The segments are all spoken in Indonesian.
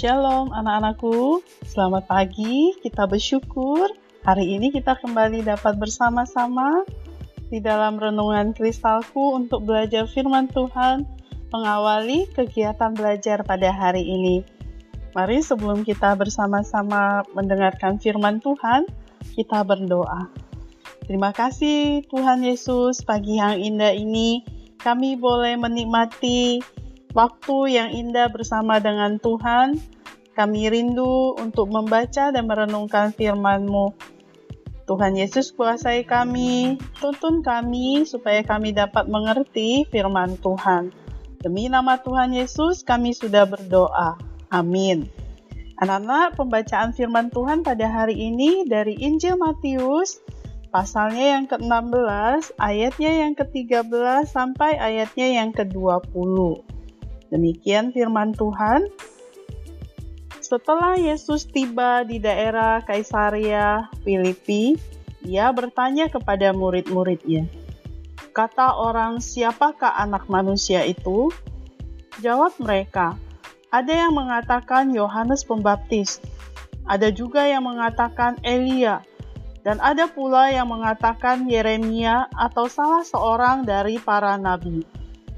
Shalom anak-anakku, selamat pagi, kita bersyukur hari ini kita kembali dapat bersama-sama di dalam renungan kristalku untuk belajar firman Tuhan mengawali kegiatan belajar pada hari ini. Mari sebelum kita bersama-sama mendengarkan firman Tuhan, kita berdoa. Terima kasih Tuhan Yesus pagi yang indah ini kami boleh menikmati waktu yang indah bersama dengan Tuhan. Kami rindu untuk membaca dan merenungkan firman-Mu. Tuhan Yesus kuasai kami, tuntun kami supaya kami dapat mengerti firman Tuhan. Demi nama Tuhan Yesus kami sudah berdoa. Amin. Anak-anak, pembacaan firman Tuhan pada hari ini dari Injil Matius, pasalnya yang ke-16, ayatnya yang ke-13 sampai ayatnya yang ke-20. Demikian firman Tuhan. Setelah Yesus tiba di daerah Kaisaria Filipi, ia bertanya kepada murid-muridnya, "Kata orang, siapakah Anak Manusia itu?" Jawab mereka, "Ada yang mengatakan Yohanes Pembaptis, ada juga yang mengatakan Elia, dan ada pula yang mengatakan Yeremia atau salah seorang dari para nabi."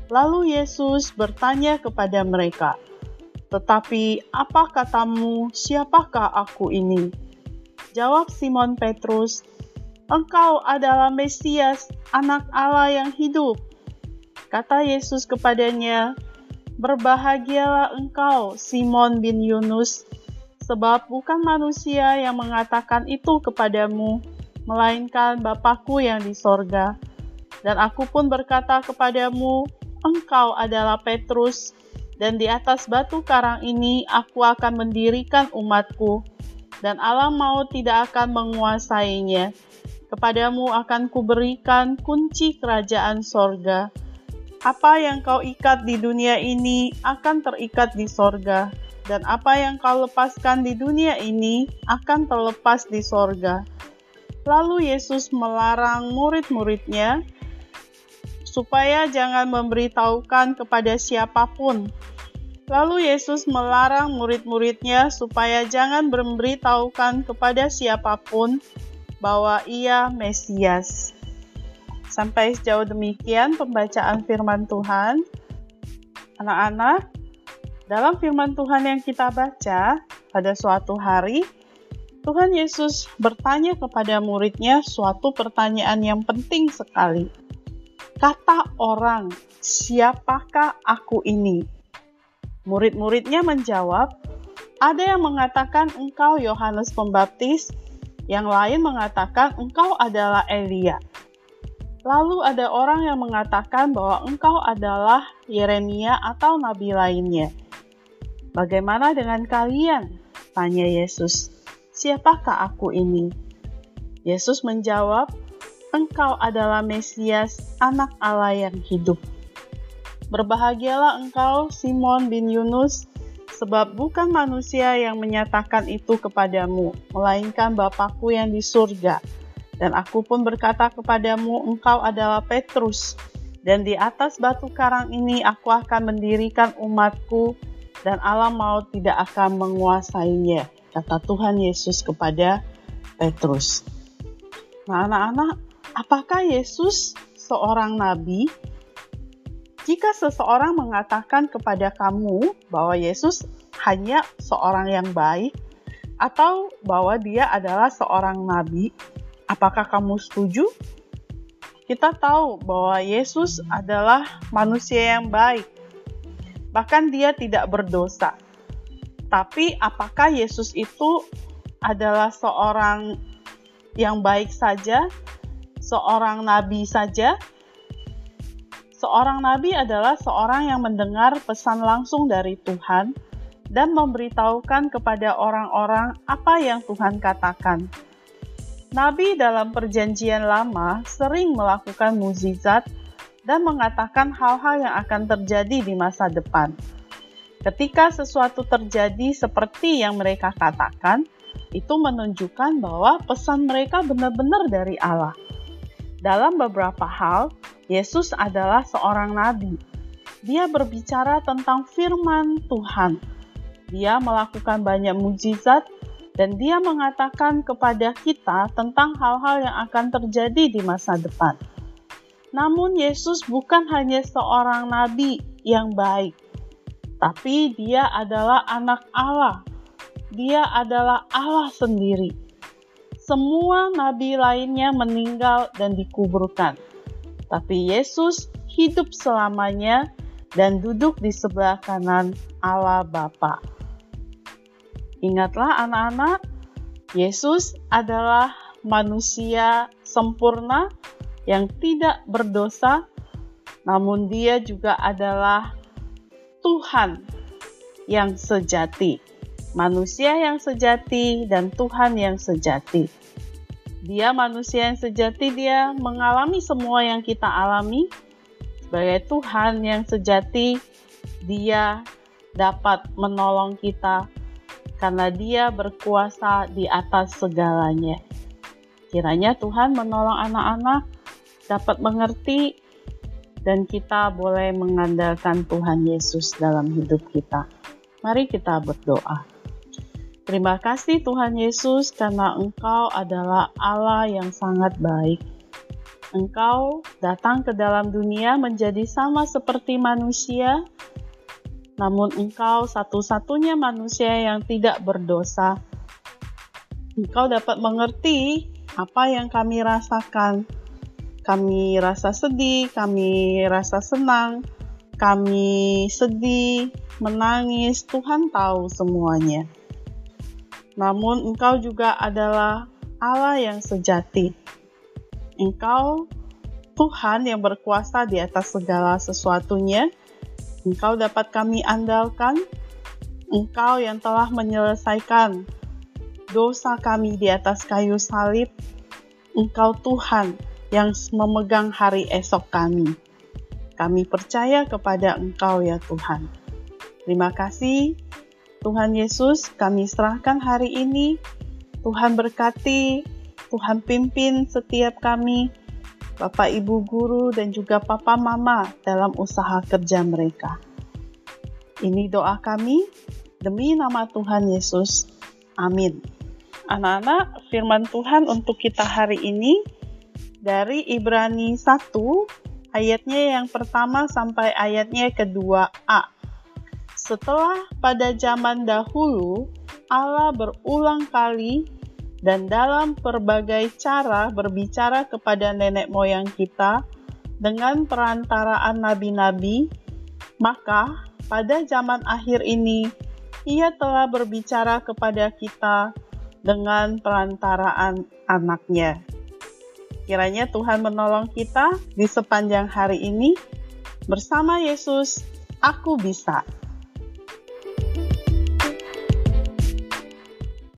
Lalu Yesus bertanya kepada mereka, "Tetapi apa katamu, siapakah aku ini?" Jawab Simon Petrus, "Engkau adalah Mesias, Anak Allah yang hidup." Kata Yesus kepadanya, "Berbahagialah engkau, Simon bin Yunus, sebab bukan manusia yang mengatakan itu kepadamu, melainkan Bapakku yang di sorga. Dan aku pun berkata kepadamu, engkau adalah Petrus, dan di atas batu karang ini aku akan mendirikan umatku, dan alam maut tidak akan menguasainya. Kepadamu akan kuberikan kunci kerajaan sorga. Apa yang kau ikat di dunia ini akan terikat di sorga, dan apa yang kau lepaskan di dunia ini akan terlepas di sorga. Lalu Yesus melarang murid-muridnya supaya jangan memberitahukan kepada siapa pun. Lalu Yesus melarang murid-muridnya supaya jangan memberitahukan kepada siapa pun bahwa ia Mesias. Sampai sejauh demikian pembacaan firman Tuhan. Anak-anak, dalam firman Tuhan yang kita baca pada suatu hari, Tuhan Yesus bertanya kepada muridnya suatu pertanyaan yang penting sekali kata orang, "Siapakah aku ini?" Murid-muridnya menjawab, "Ada yang mengatakan engkau Yohanes Pembaptis, yang lain mengatakan engkau adalah Elia." Lalu ada orang yang mengatakan bahwa engkau adalah Yeremia atau nabi lainnya. Bagaimana dengan kalian? Tanya Yesus. Siapakah aku ini? Yesus menjawab, engkau adalah Mesias, anak Allah yang hidup. Berbahagialah engkau, Simon bin Yunus, sebab bukan manusia yang menyatakan itu kepadamu, melainkan Bapakku yang di surga. Dan aku pun berkata kepadamu, engkau adalah Petrus, dan di atas batu karang ini aku akan mendirikan umatku, dan alam maut tidak akan menguasainya, kata Tuhan Yesus kepada Petrus. Nah, anak-anak, Apakah Yesus seorang nabi? Jika seseorang mengatakan kepada kamu bahwa Yesus hanya seorang yang baik, atau bahwa dia adalah seorang nabi, apakah kamu setuju? Kita tahu bahwa Yesus adalah manusia yang baik, bahkan dia tidak berdosa. Tapi, apakah Yesus itu adalah seorang yang baik saja, seorang nabi saja. Seorang nabi adalah seorang yang mendengar pesan langsung dari Tuhan dan memberitahukan kepada orang-orang apa yang Tuhan katakan. Nabi dalam Perjanjian Lama sering melakukan mukjizat dan mengatakan hal-hal yang akan terjadi di masa depan. Ketika sesuatu terjadi seperti yang mereka katakan, itu menunjukkan bahwa pesan mereka benar-benar dari Allah. Dalam beberapa hal, Yesus adalah seorang nabi. Dia berbicara tentang firman Tuhan. Dia melakukan banyak mujizat dan dia mengatakan kepada kita tentang hal-hal yang akan terjadi di masa depan. Namun Yesus bukan hanya seorang nabi yang baik, tapi dia adalah anak Allah. Dia adalah Allah sendiri. Semua nabi lainnya meninggal dan dikuburkan. Tapi Yesus hidup selamanya dan duduk di sebelah kanan Allah Bapa. Ingatlah anak-anak, Yesus adalah manusia sempurna yang tidak berdosa, namun dia juga adalah Tuhan yang sejati. Manusia yang sejati dan Tuhan yang sejati. Dia manusia yang sejati, dia mengalami semua yang kita alami. Sebagai Tuhan yang sejati, dia dapat menolong kita karena Dia berkuasa di atas segalanya. Kiranya Tuhan menolong anak-anak dapat mengerti dan kita boleh mengandalkan Tuhan Yesus dalam hidup kita. Mari kita berdoa. Terima kasih Tuhan Yesus karena Engkau adalah Allah yang sangat baik. Engkau datang ke dalam dunia menjadi sama seperti manusia, namun engkau satu-satunya manusia yang tidak berdosa. Engkau dapat mengerti apa yang kami rasakan. Kami rasa sedih, kami rasa senang, kami sedih, menangis. Tuhan tahu semuanya. Namun, Engkau juga adalah Allah yang sejati. Engkau Tuhan yang berkuasa di atas segala sesuatunya Engkau dapat kami andalkan, Engkau yang telah menyelesaikan dosa kami di atas kayu salib, Engkau Tuhan yang memegang hari esok kami. Kami percaya kepada Engkau ya Tuhan. Terima kasih Tuhan Yesus, kami serahkan hari ini. Tuhan berkati, Tuhan pimpin setiap kami Bapak Ibu guru dan juga Papa Mama dalam usaha kerja mereka. Ini doa kami demi nama Tuhan Yesus. Amin. Anak-anak, firman Tuhan untuk kita hari ini dari Ibrani 1 ayatnya yang pertama sampai ayatnya kedua A. Setelah pada zaman dahulu Allah berulang kali dan dalam berbagai cara berbicara kepada nenek moyang kita dengan perantaraan nabi-nabi, maka pada zaman akhir ini ia telah berbicara kepada kita dengan perantaraan anaknya. Kiranya Tuhan menolong kita di sepanjang hari ini. Bersama Yesus, aku bisa.